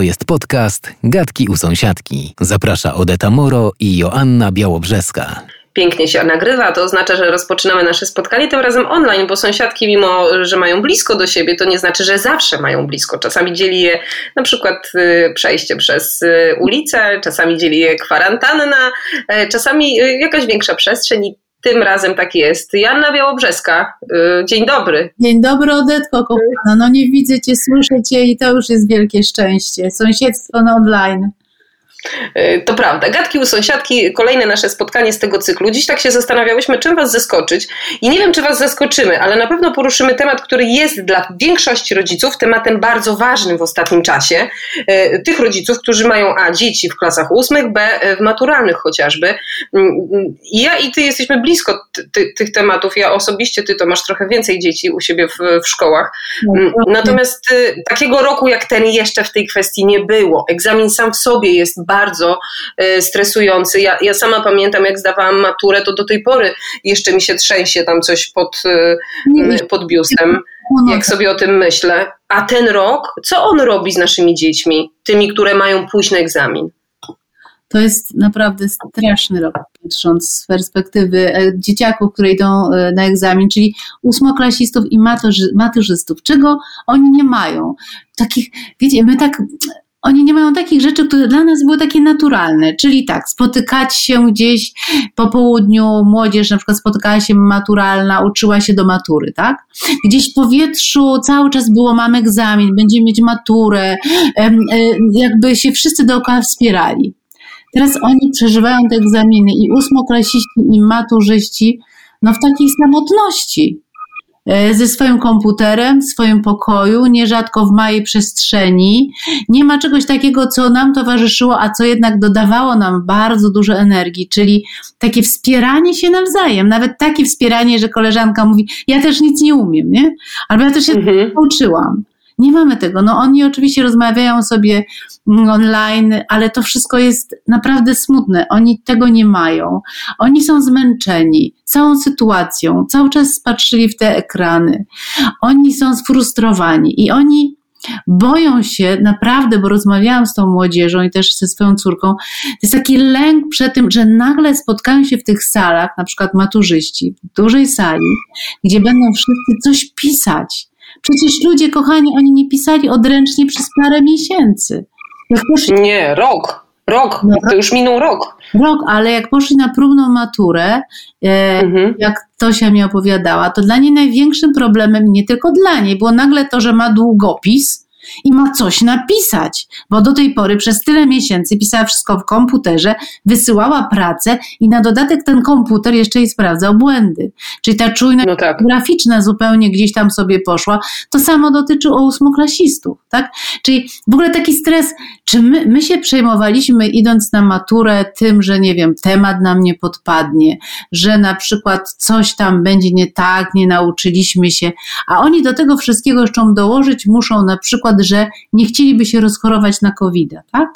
To jest podcast Gadki u sąsiadki. Zaprasza Odeta Moro i Joanna Białobrzeska pięknie się nagrywa, to oznacza, że rozpoczynamy nasze spotkanie tym razem online, bo sąsiadki, mimo że mają blisko do siebie, to nie znaczy, że zawsze mają blisko. Czasami dzieli je na przykład y, przejście przez y, ulicę, czasami dzieli je kwarantanna, e, czasami y, jakaś większa przestrzeń tym razem tak jest. Janna Białobrzeska, dzień dobry. Dzień dobry, Odetko kochana. No nie widzę cię, słyszę cię i to już jest wielkie szczęście. Sąsiedztwo na online. E, to prawda. Gadki u sąsiadki, kolejne nasze spotkanie z tego cyklu. Dziś tak się zastanawiałyśmy, czym Was zaskoczyć. I nie wiem, czy Was zaskoczymy, ale na pewno poruszymy temat, który jest dla większości rodziców tematem bardzo ważnym w ostatnim czasie. E, tych rodziców, którzy mają A, dzieci w klasach ósmych, B, e, w maturalnych chociażby. Mm, I ja i Ty jesteśmy blisko tych tematów. Ja osobiście, Ty to masz trochę więcej dzieci u siebie w, w szkołach. No, mm, natomiast takiego roku jak ten jeszcze w tej kwestii nie było. Egzamin sam w sobie jest bardzo e, stresujący. Ja, ja sama pamiętam, jak zdawałam maturę, to do tej pory jeszcze mi się trzęsie tam coś pod, e, pod biustem, jak sobie o tym myślę. A ten rok, co on robi z naszymi dziećmi, tymi, które mają pójść na egzamin? To jest naprawdę straszny rok, patrząc z perspektywy e, dzieciaków, które idą na egzamin, czyli ósmoklasistów i maturzystów. Czego oni nie mają? Takich, wiecie, my tak oni nie mają takich rzeczy, które dla nas były takie naturalne, czyli tak, spotykać się gdzieś po południu, młodzież na przykład spotykała się maturalna, uczyła się do matury, tak? Gdzieś w powietrzu cały czas było, mamy egzamin, będziemy mieć maturę, e, jakby się wszyscy dookoła wspierali. Teraz oni przeżywają te egzaminy i ósmoklasiści i maturzyści, no w takiej samotności. E, ze swoim komputerem, w swoim pokoju, nierzadko w małej przestrzeni. Nie ma czegoś takiego, co nam towarzyszyło, a co jednak dodawało nam bardzo dużo energii, czyli takie wspieranie się nawzajem. Nawet takie wspieranie, że koleżanka mówi, ja też nic nie umiem, nie? Albo ja też się mhm. nauczyłam. Nie mamy tego. No oni oczywiście rozmawiają sobie online, ale to wszystko jest naprawdę smutne. Oni tego nie mają. Oni są zmęczeni całą sytuacją, cały czas patrzyli w te ekrany. Oni są sfrustrowani i oni boją się naprawdę, bo rozmawiałam z tą młodzieżą i też ze swoją córką, to jest taki lęk przed tym, że nagle spotkają się w tych salach, na przykład maturzyści, w dużej sali, gdzie będą wszyscy coś pisać. Przecież ludzie, kochani, oni nie pisali odręcznie przez parę miesięcy. Poszli... Nie, rok. Rok, no, to już minął rok. Rok, ale jak poszli na próbną maturę, e, mhm. jak Tosia mi opowiadała, to dla niej największym problemem, nie tylko dla niej, było nagle to, że ma długopis, i ma coś napisać, bo do tej pory przez tyle miesięcy pisała wszystko w komputerze, wysyłała pracę i na dodatek ten komputer jeszcze jej sprawdzał błędy. Czyli ta czujność no tak. graficzna zupełnie gdzieś tam sobie poszła. To samo dotyczy ósmoklasistów, tak? Czyli w ogóle taki stres, czy my, my się przejmowaliśmy idąc na maturę tym, że nie wiem, temat nam nie podpadnie, że na przykład coś tam będzie nie tak, nie nauczyliśmy się, a oni do tego wszystkiego jeszcze dołożyć muszą na przykład że nie chcieliby się rozchorować na covid tak?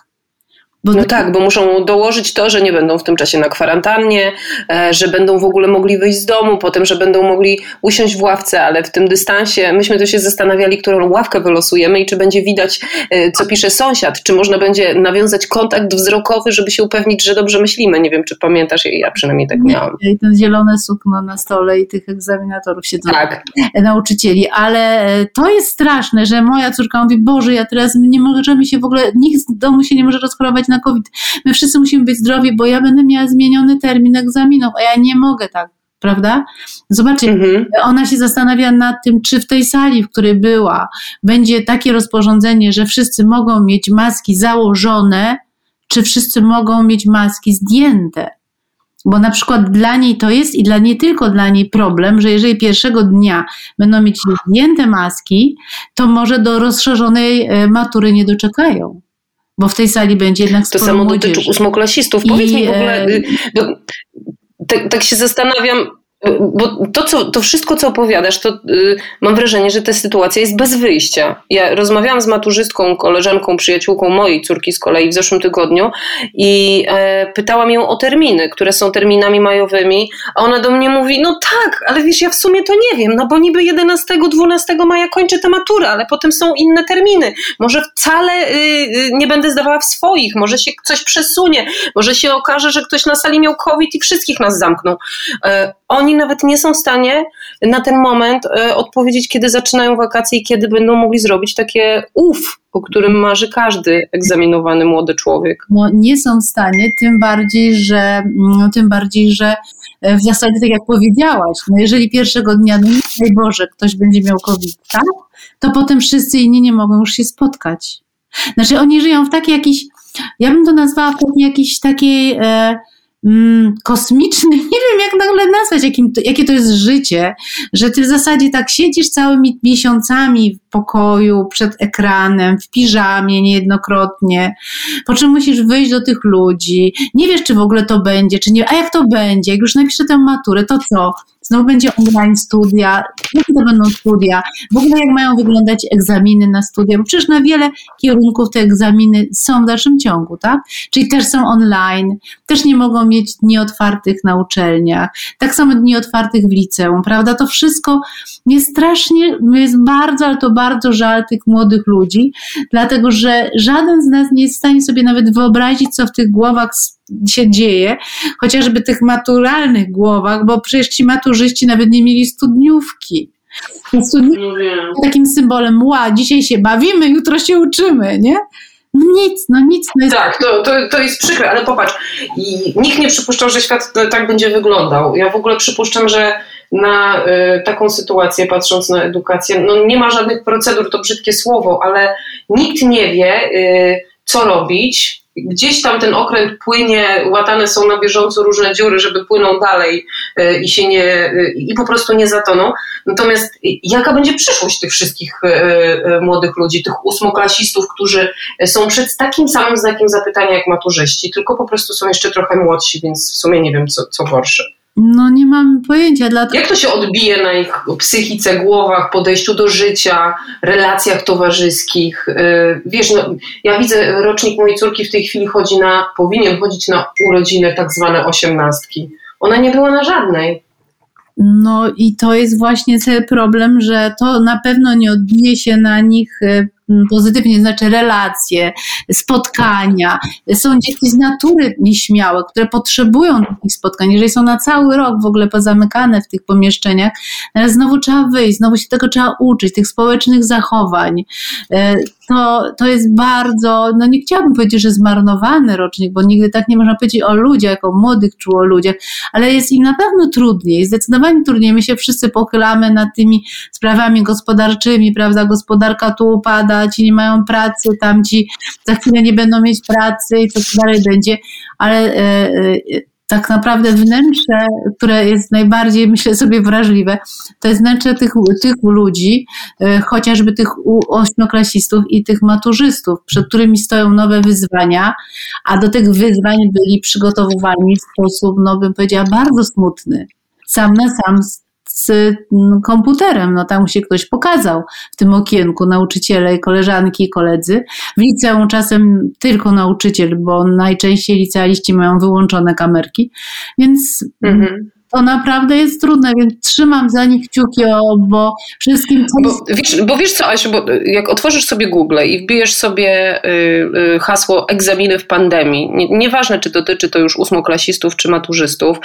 Bo no tak, bo muszą dołożyć to, że nie będą w tym czasie na kwarantannie, e, że będą w ogóle mogli wyjść z domu, potem, że będą mogli usiąść w ławce, ale w tym dystansie myśmy to się zastanawiali, którą ławkę wylosujemy i czy będzie widać, e, co pisze sąsiad, czy można będzie nawiązać kontakt wzrokowy, żeby się upewnić, że dobrze myślimy. Nie wiem, czy pamiętasz, ja przynajmniej tak miałam. I ten zielone sukno na stole i tych egzaminatorów się tak. nauczycieli, ale e, to jest straszne, że moja córka mówi, Boże, ja teraz nie możemy się w ogóle, nikt z domu się nie może rozchorować na na COVID. My wszyscy musimy być zdrowi, bo ja będę miała zmieniony termin egzaminów, a ja nie mogę tak prawda? Zobaczcie, mhm. ona się zastanawia nad tym, czy w tej sali, w której była, będzie takie rozporządzenie, że wszyscy mogą mieć maski założone, czy wszyscy mogą mieć maski zdjęte. Bo na przykład dla niej to jest i dla nie tylko dla niej problem, że jeżeli pierwszego dnia będą mieć zdjęte maski, to może do rozszerzonej e, matury nie doczekają bo w tej sali będzie jednak To samo dotyczy ósmoklasistów. Powiedz I, mi w ogóle, bo tak, tak się zastanawiam, bo to, co, to wszystko, co opowiadasz, to y, mam wrażenie, że ta sytuacja jest bez wyjścia. Ja rozmawiałam z maturzystką, koleżanką, przyjaciółką mojej córki z kolei w zeszłym tygodniu i e, pytałam ją o terminy, które są terminami majowymi, a ona do mnie mówi, no tak, ale wiesz, ja w sumie to nie wiem, no bo niby 11-12 maja kończę tę maturę, ale potem są inne terminy. Może wcale y, y, nie będę zdawała w swoich, może się coś przesunie, może się okaże, że ktoś na sali miał COVID i wszystkich nas zamknął. E, nawet nie są w stanie na ten moment e, odpowiedzieć, kiedy zaczynają wakacje i kiedy będą mogli zrobić takie uf, o którym marzy każdy egzaminowany młody człowiek. No nie są w stanie, tym bardziej, że no, tym bardziej, że e, w zasadzie tak jak powiedziałaś, no jeżeli pierwszego dnia, no nie Boże, ktoś będzie miał COVID, tak? to potem wszyscy inni nie mogą już się spotkać. Znaczy oni żyją w takiej jakiejś, ja bym to nazwała w takiej jakiejś takiej e, mm, kosmiczny, nie wiem jak nagle nazwać, jakim to, jakie to jest życie, że ty w zasadzie tak siedzisz całymi miesiącami w pokoju, przed ekranem, w piżamie niejednokrotnie, po czym musisz wyjść do tych ludzi, nie wiesz, czy w ogóle to będzie, czy nie, a jak to będzie, jak już napiszę tę maturę, to co? Znowu będzie online studia, jakie to będą studia, w ogóle jak mają wyglądać egzaminy na studia, bo przecież na wiele kierunków te egzaminy są w dalszym ciągu, tak? Czyli też są online, też nie mogą mieć dni otwartych na uczelniach, tak samo dni otwartych w liceum, prawda? To wszystko jest strasznie, jest bardzo, ale to bardzo żal tych młodych ludzi, dlatego że żaden z nas nie jest w stanie sobie nawet wyobrazić, co w tych głowach się dzieje, chociażby tych maturalnych głowach, bo przecież ci maturzyści nawet nie mieli studniówki. Studniówki no takim symbolem, ła, dzisiaj się bawimy, jutro się uczymy, nie? No nic, no nic. No jest... Tak, to, to, to jest przykre, ale popatrz, i nikt nie przypuszczał, że świat tak będzie wyglądał. Ja w ogóle przypuszczam, że na y, taką sytuację, patrząc na edukację, no nie ma żadnych procedur, to brzydkie słowo, ale nikt nie wie, y, co robić, gdzieś tam ten okręt płynie, łatane są na bieżąco różne dziury, żeby płynął dalej e, i się nie, e, i po prostu nie zatoną. Natomiast jaka będzie przyszłość tych wszystkich e, młodych ludzi, tych ósmoklasistów, którzy są przed takim samym znakiem zapytania jak maturzyści, tylko po prostu są jeszcze trochę młodsi, więc w sumie nie wiem, co, co gorsze. No nie mam pojęcia. Dlatego... Jak to się odbije na ich psychice, głowach, podejściu do życia, relacjach towarzyskich? Y, wiesz, no, ja widzę, rocznik mojej córki w tej chwili chodzi na, powinien chodzić na urodziny tak zwane osiemnastki. Ona nie była na żadnej. No i to jest właśnie ten problem, że to na pewno nie odbije się na nich y, pozytywnie, znaczy relacje, spotkania. Są dzieci z natury nieśmiałe, które potrzebują takich spotkań. Jeżeli są na cały rok w ogóle pozamykane w tych pomieszczeniach, ale znowu trzeba wyjść, znowu się tego trzeba uczyć, tych społecznych zachowań. To, to jest bardzo, no nie chciałabym powiedzieć, że zmarnowany rocznik, bo nigdy tak nie można powiedzieć o ludziach, o młodych czy o ludziach, ale jest im na pewno trudniej, zdecydowanie trudniej. My się wszyscy pochylamy nad tymi sprawami gospodarczymi, prawda? Gospodarka tu upada, ci nie mają pracy, tamci za chwilę nie będą mieć pracy i co dalej będzie, ale e, e, tak naprawdę wnętrze, które jest najbardziej, myślę sobie, wrażliwe, to jest wnętrze tych, tych ludzi, e, chociażby tych ośmioklasistów i tych maturzystów, przed którymi stoją nowe wyzwania, a do tych wyzwań byli przygotowywani w sposób, no bym powiedziała, bardzo smutny. Sam na sam z mm, komputerem. No tam się ktoś pokazał w tym okienku, nauczyciele, koleżanki i koledzy. W liceum czasem tylko nauczyciel, bo najczęściej licealiści mają wyłączone kamerki, więc mhm to naprawdę jest trudne, więc trzymam za nich kciuki, bo wszystkim... Bo wiesz, bo wiesz co, Asiu, bo jak otworzysz sobie Google i wbijesz sobie y, y, hasło egzaminy w pandemii, nie, nieważne czy dotyczy to już ósmoklasistów czy maturzystów,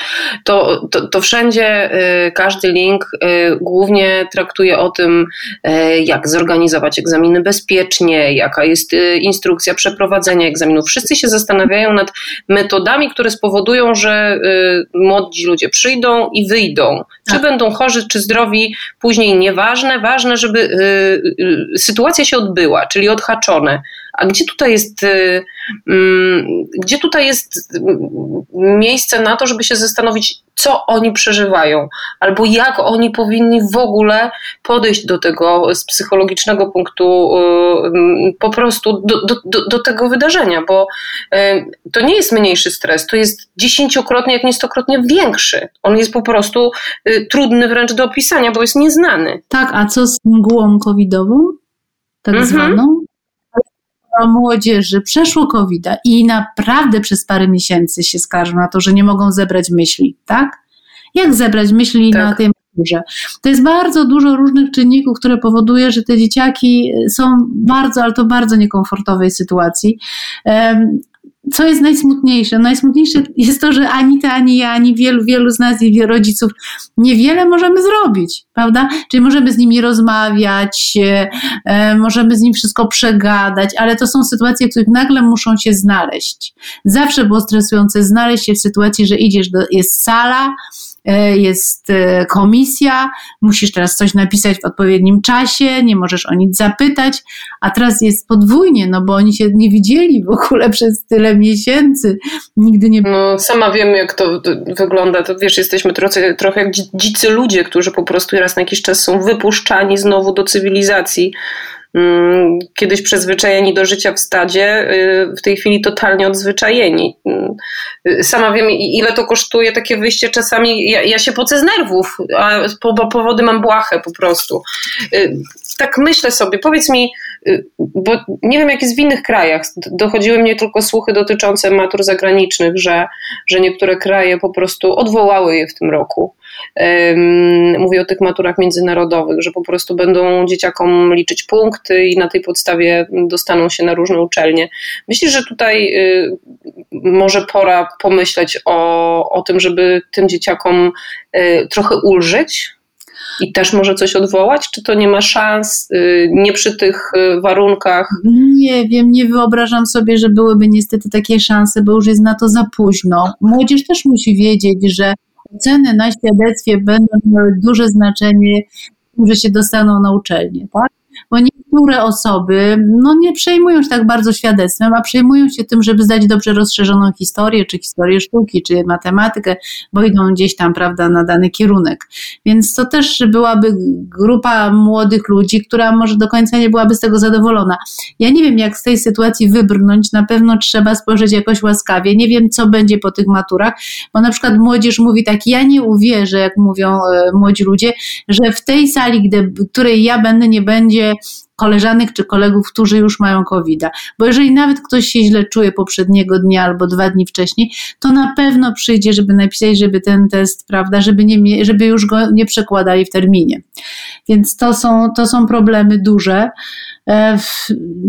to, to, to wszędzie y, każdy link głównie traktuje o tym, jak zorganizować egzaminy bezpiecznie, jaka jest instrukcja przeprowadzenia egzaminów. Wszyscy się zastanawiają nad metodami, które spowodują, że młodzi ludzie przyjdą, przyjdą i wyjdą. Czy tak. będą chorzy, czy zdrowi, później nieważne. Ważne, żeby y, y, sytuacja się odbyła, czyli odhaczone. A gdzie tutaj jest, y, mm, gdzie tutaj jest miejsce na to, żeby się zastanowić, co oni przeżywają, albo jak oni powinni w ogóle podejść do tego z psychologicznego punktu y, po prostu do, do, do, tego wydarzenia, bo y, to nie jest mniejszy stres, to jest dziesięciokrotnie, jak nie stokrotnie większy. On jest po prostu y, trudny wręcz do opisania, bo jest nieznany. Tak, a co z mgłą covidową? Tak mhm. zwaną? Młodzieży przeszło covid i naprawdę przez parę miesięcy się skarżą na to, że nie mogą zebrać myśli, tak? Jak zebrać myśli tak. na tej maturze? To jest bardzo dużo różnych czynników, które powoduje, że te dzieciaki są bardzo, ale to bardzo niekomfortowej sytuacji co jest najsmutniejsze? Najsmutniejsze jest to, że ani ty, ani ja, ani wielu, wielu z nas i rodziców niewiele możemy zrobić, prawda? Czyli możemy z nimi rozmawiać, e, możemy z nim wszystko przegadać, ale to są sytuacje, w których nagle muszą się znaleźć. Zawsze było stresujące znaleźć się w sytuacji, że idziesz do, jest sala, E, jest e, komisja, musisz teraz coś napisać w odpowiednim czasie, nie możesz o nic zapytać, a teraz jest podwójnie, no bo oni się nie widzieli w ogóle przez tyle miesięcy, nigdy nie... No sama wiem jak to wygląda, to wiesz, jesteśmy trochę, trochę jak dzicy ludzie, którzy po prostu raz na jakiś czas są wypuszczani znowu do cywilizacji, kiedyś przyzwyczajeni do życia w stadzie, y, w tej chwili totalnie odzwyczajeni. Y, sama wiem, ile to kosztuje takie wyjście czasami. Ja, ja się pocę z nerwów, a powody mam błahe po prostu. Y, tak myślę sobie, powiedz mi, bo nie wiem jak jest w innych krajach, dochodziły mnie tylko słuchy dotyczące matur zagranicznych, że, że niektóre kraje po prostu odwołały je w tym roku. Mówię o tych maturach międzynarodowych, że po prostu będą dzieciakom liczyć punkty i na tej podstawie dostaną się na różne uczelnie. Myślisz, że tutaj y, może pora pomyśleć o, o tym, żeby tym dzieciakom y, trochę ulżyć? I też może coś odwołać? Czy to nie ma szans, y, nie przy tych warunkach? Nie wiem, nie wyobrażam sobie, że byłyby niestety takie szanse, bo już jest na to za późno. Młodzież też musi wiedzieć, że Oceny na świadectwie będą miały duże znaczenie, że się dostaną na uczelnię, tak? Bo niektóre osoby no, nie przejmują się tak bardzo świadectwem, a przejmują się tym, żeby zdać dobrze rozszerzoną historię, czy historię sztuki, czy matematykę, bo idą gdzieś tam, prawda, na dany kierunek. Więc to też byłaby grupa młodych ludzi, która może do końca nie byłaby z tego zadowolona. Ja nie wiem, jak z tej sytuacji wybrnąć, na pewno trzeba spojrzeć jakoś łaskawie. Nie wiem, co będzie po tych maturach, bo na przykład młodzież mówi tak, ja nie uwierzę, jak mówią e, młodzi ludzie, że w tej sali, gdy, której ja będę, nie będzie koleżanek czy kolegów, którzy już mają covid. Bo jeżeli nawet ktoś się źle czuje poprzedniego dnia albo dwa dni wcześniej, to na pewno przyjdzie, żeby napisać, żeby ten test, prawda, żeby, nie, żeby już go nie przekładali w terminie. Więc to są, to są problemy duże. E,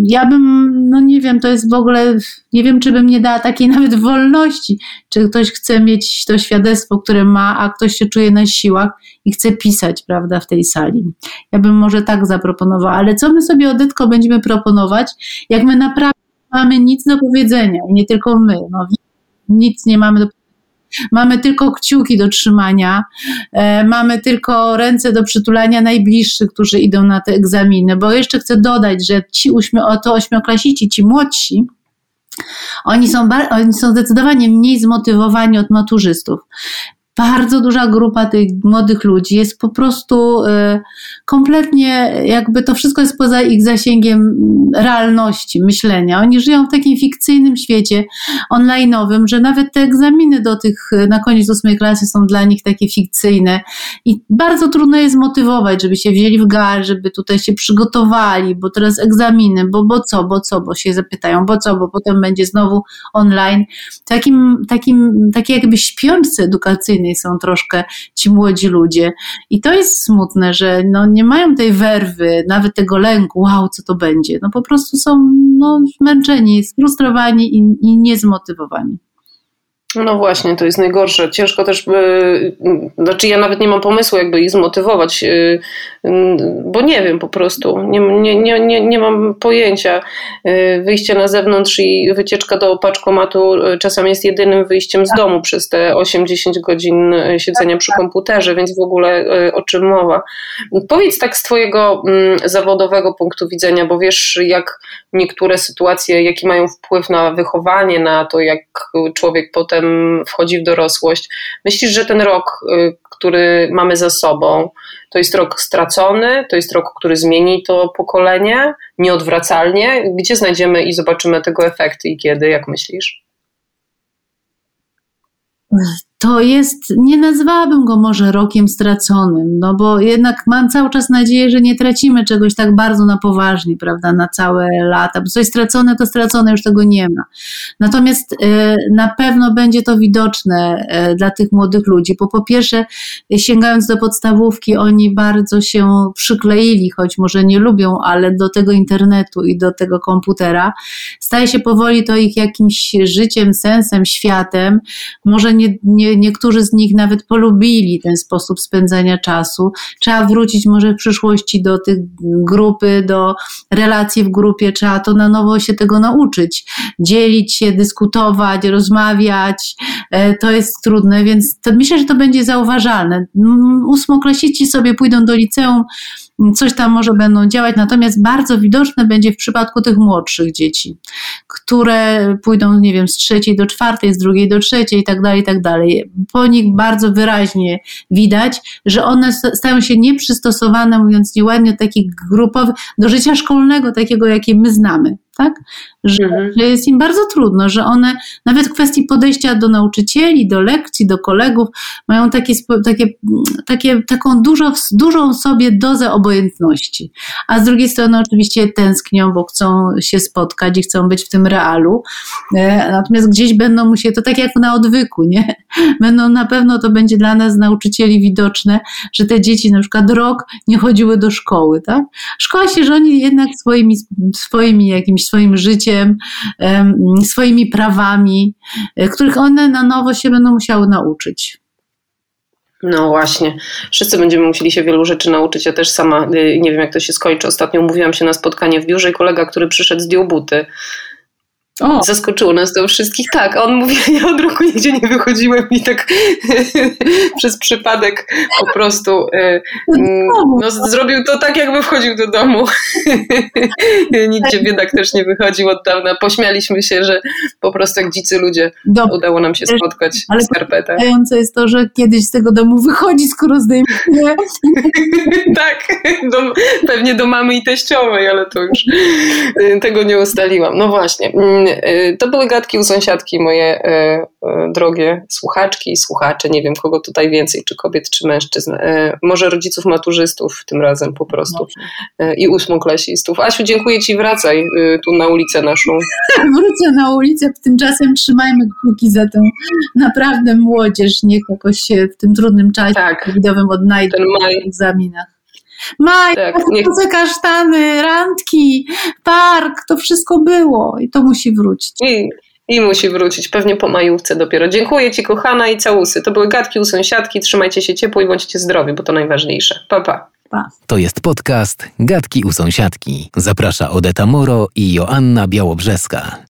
ja bym, no nie wiem, to jest w ogóle, nie wiem, czy bym nie dała takiej nawet wolności, czy ktoś chce mieć to świadectwo, które ma, a ktoś się czuje na siłach i chce pisać, prawda, w tej sali. Ja bym może tak zaproponowała, ale co my sobie, Odytko, będziemy proponować, jak my naprawdę mamy nic do powiedzenia nie tylko my, no nic nie mamy do Mamy tylko kciuki do trzymania, e, mamy tylko ręce do przytulania najbliższych, którzy idą na te egzaminy, bo jeszcze chcę dodać, że ci oto ośmioklasici, ci młodsi, oni są, oni są zdecydowanie mniej zmotywowani od maturzystów bardzo duża grupa tych młodych ludzi jest po prostu y, kompletnie, jakby to wszystko jest poza ich zasięgiem realności, myślenia. Oni żyją w takim fikcyjnym świecie online'owym, że nawet te egzaminy do tych na koniec ósmej klasy są dla nich takie fikcyjne i bardzo trudno jest motywować, żeby się wzięli w gar, żeby tutaj się przygotowali, bo teraz egzaminy, bo, bo co, bo co, bo się zapytają, bo co, bo potem będzie znowu online. Takim, takim, takiej jakby śpiączce edukacyjnej są troszkę ci młodzi ludzie. I to jest smutne, że no nie mają tej werwy, nawet tego lęku, wow, co to będzie. No po prostu są no, zmęczeni, sfrustrowani i, i niezmotywowani. No właśnie, to jest najgorsze. Ciężko też, by, znaczy ja nawet nie mam pomysłu, jakby ich zmotywować, y, bo nie wiem po prostu, nie, nie, nie, nie, mam pojęcia. Y, wyjście na zewnątrz i wycieczka do paczkomatu czasami jest jedynym wyjściem z domu przez te 8-10 godzin siedzenia przy komputerze, więc w ogóle o czym mowa. Powiedz tak z Twojego mm, zawodowego punktu widzenia, bo wiesz, jak niektóre sytuacje, jaki mają wpływ na wychowanie, na to, jak człowiek potem wchodzi w dorosłość. Myślisz, że ten rok, y, który mamy za sobą, to jest rok stracony, to jest rok, który zmieni to pokolenie nieodwracalnie? Gdzie znajdziemy i zobaczymy tego efekty i kiedy, jak myślisz? To jest, nie nazwałabym go może rokiem straconym, no bo jednak mam cały czas nadzieję, że nie tracimy czegoś tak bardzo na poważnie, prawda, na całe lata, bo coś stracone to stracone, już tego nie ma. Natomiast e, na pewno będzie to widoczne e, dla tych młodych ludzi, bo po pierwsze, sięgając do podstawówki, oni bardzo się przykleili, choć może nie lubią, ale do tego internetu i do tego komputera. Staje się powoli to ich jakimś życiem, sensem, światem. Może nie, nie niektórzy z nich nawet polubili ten sposób spędzania czasu. Trzeba wrócić może w przyszłości do tych grupy, do relacji w grupie, trzeba to na nowo się tego nauczyć, dzielić się, dyskutować, rozmawiać. E, to jest trudne, więc to myślę, że to będzie zauważalne. Ósmoklasici sobie pójdą do liceum, coś tam może będą działać, natomiast bardzo widoczne będzie w przypadku tych młodszych dzieci, które pójdą, nie wiem, z trzeciej do czwartej, z drugiej do trzeciej i tak dalej, i tak dalej. Po nich bardzo wyraźnie widać, że one stają się nieprzystosowane, mówiąc nieładnie, takich grupowych, do życia szkolnego, takiego, jakie my znamy tak? Że, mhm. że, jest im bardzo trudno, że one nawet w kwestii podejścia do nauczycieli, do lekcji, do kolegów mają takie, takie, takie, taką dużo, dużą sobie dozę obojętności. A z drugiej strony oczywiście tęsknią, bo chcą się spotkać i chcą być w tym realu. E, natomiast gdzieś będą musieli, to tak jak na odwyku, nie? Będą na pewno, to będzie dla nas nauczycieli widoczne, że te dzieci na przykład rok nie chodziły do szkoły, tak? Szkoła się żoni jednak swoimi, swoimi jakimiś swoim życiem, swoimi prawami, e, których one na nowo się będą musiały nauczyć. No właśnie. Wszyscy będziemy musieli się wielu rzeczy nauczyć. Ja też sama y, nie wiem, jak to się skończy. Ostatnio umówiłam się na spotkanie w biurze i kolega, który przyszedł, zdjął buty. O. Zaskoczyło nas to wszystkich. Tak, on mówi, ja od roku nigdzie nie wychodziłem i tak przez przypadek po prostu e, no, zrobił to tak, jakby wchodził do domu. nigdzie biedak też nie wychodził od dawna. Pośmialiśmy się, że po prostu jak dzicy ludzie udało nam się spotkać Ale w skarpetach. Ale jest to, że kiedyś z tego domu wychodzi, skoro zdejmuje. tak, do, pewnie do mamy i teściowej, ale to już tego nie ustaliłam. No właśnie. Y, to były gadki u sąsiadki moje y, y, drogie słuchaczki i słuchacze. Nie wiem, kogo tutaj więcej, czy kobiet, czy mężczyzn. Może rodziców maturzystów tym razem po prostu. I ósmoklasistów. Asiu, dziękuję Ci, wracaj tu na ulicę naszą. Wrócę na ulicę, tymczasem trzymajmy kciuki za tę naprawdę młodzież. Niech jakoś się w tym trudnym czasie tak. widowym odnajdzie w egzaminach. Maj, tak, niech... kasztany, randki, park, to wszystko było i to musi wrócić. I, I musi wrócić, pewnie po majówce dopiero. Dziękuję Ci kochana i całusy. To były gadki u sąsiadki, trzymajcie się ciepło i bądźcie zdrowi, bo to najważniejsze. Pa, pa. Pa. To jest podcast Gadki u sąsiadki. Zaprasza Odeta Moro i Joanna Białobrzeska.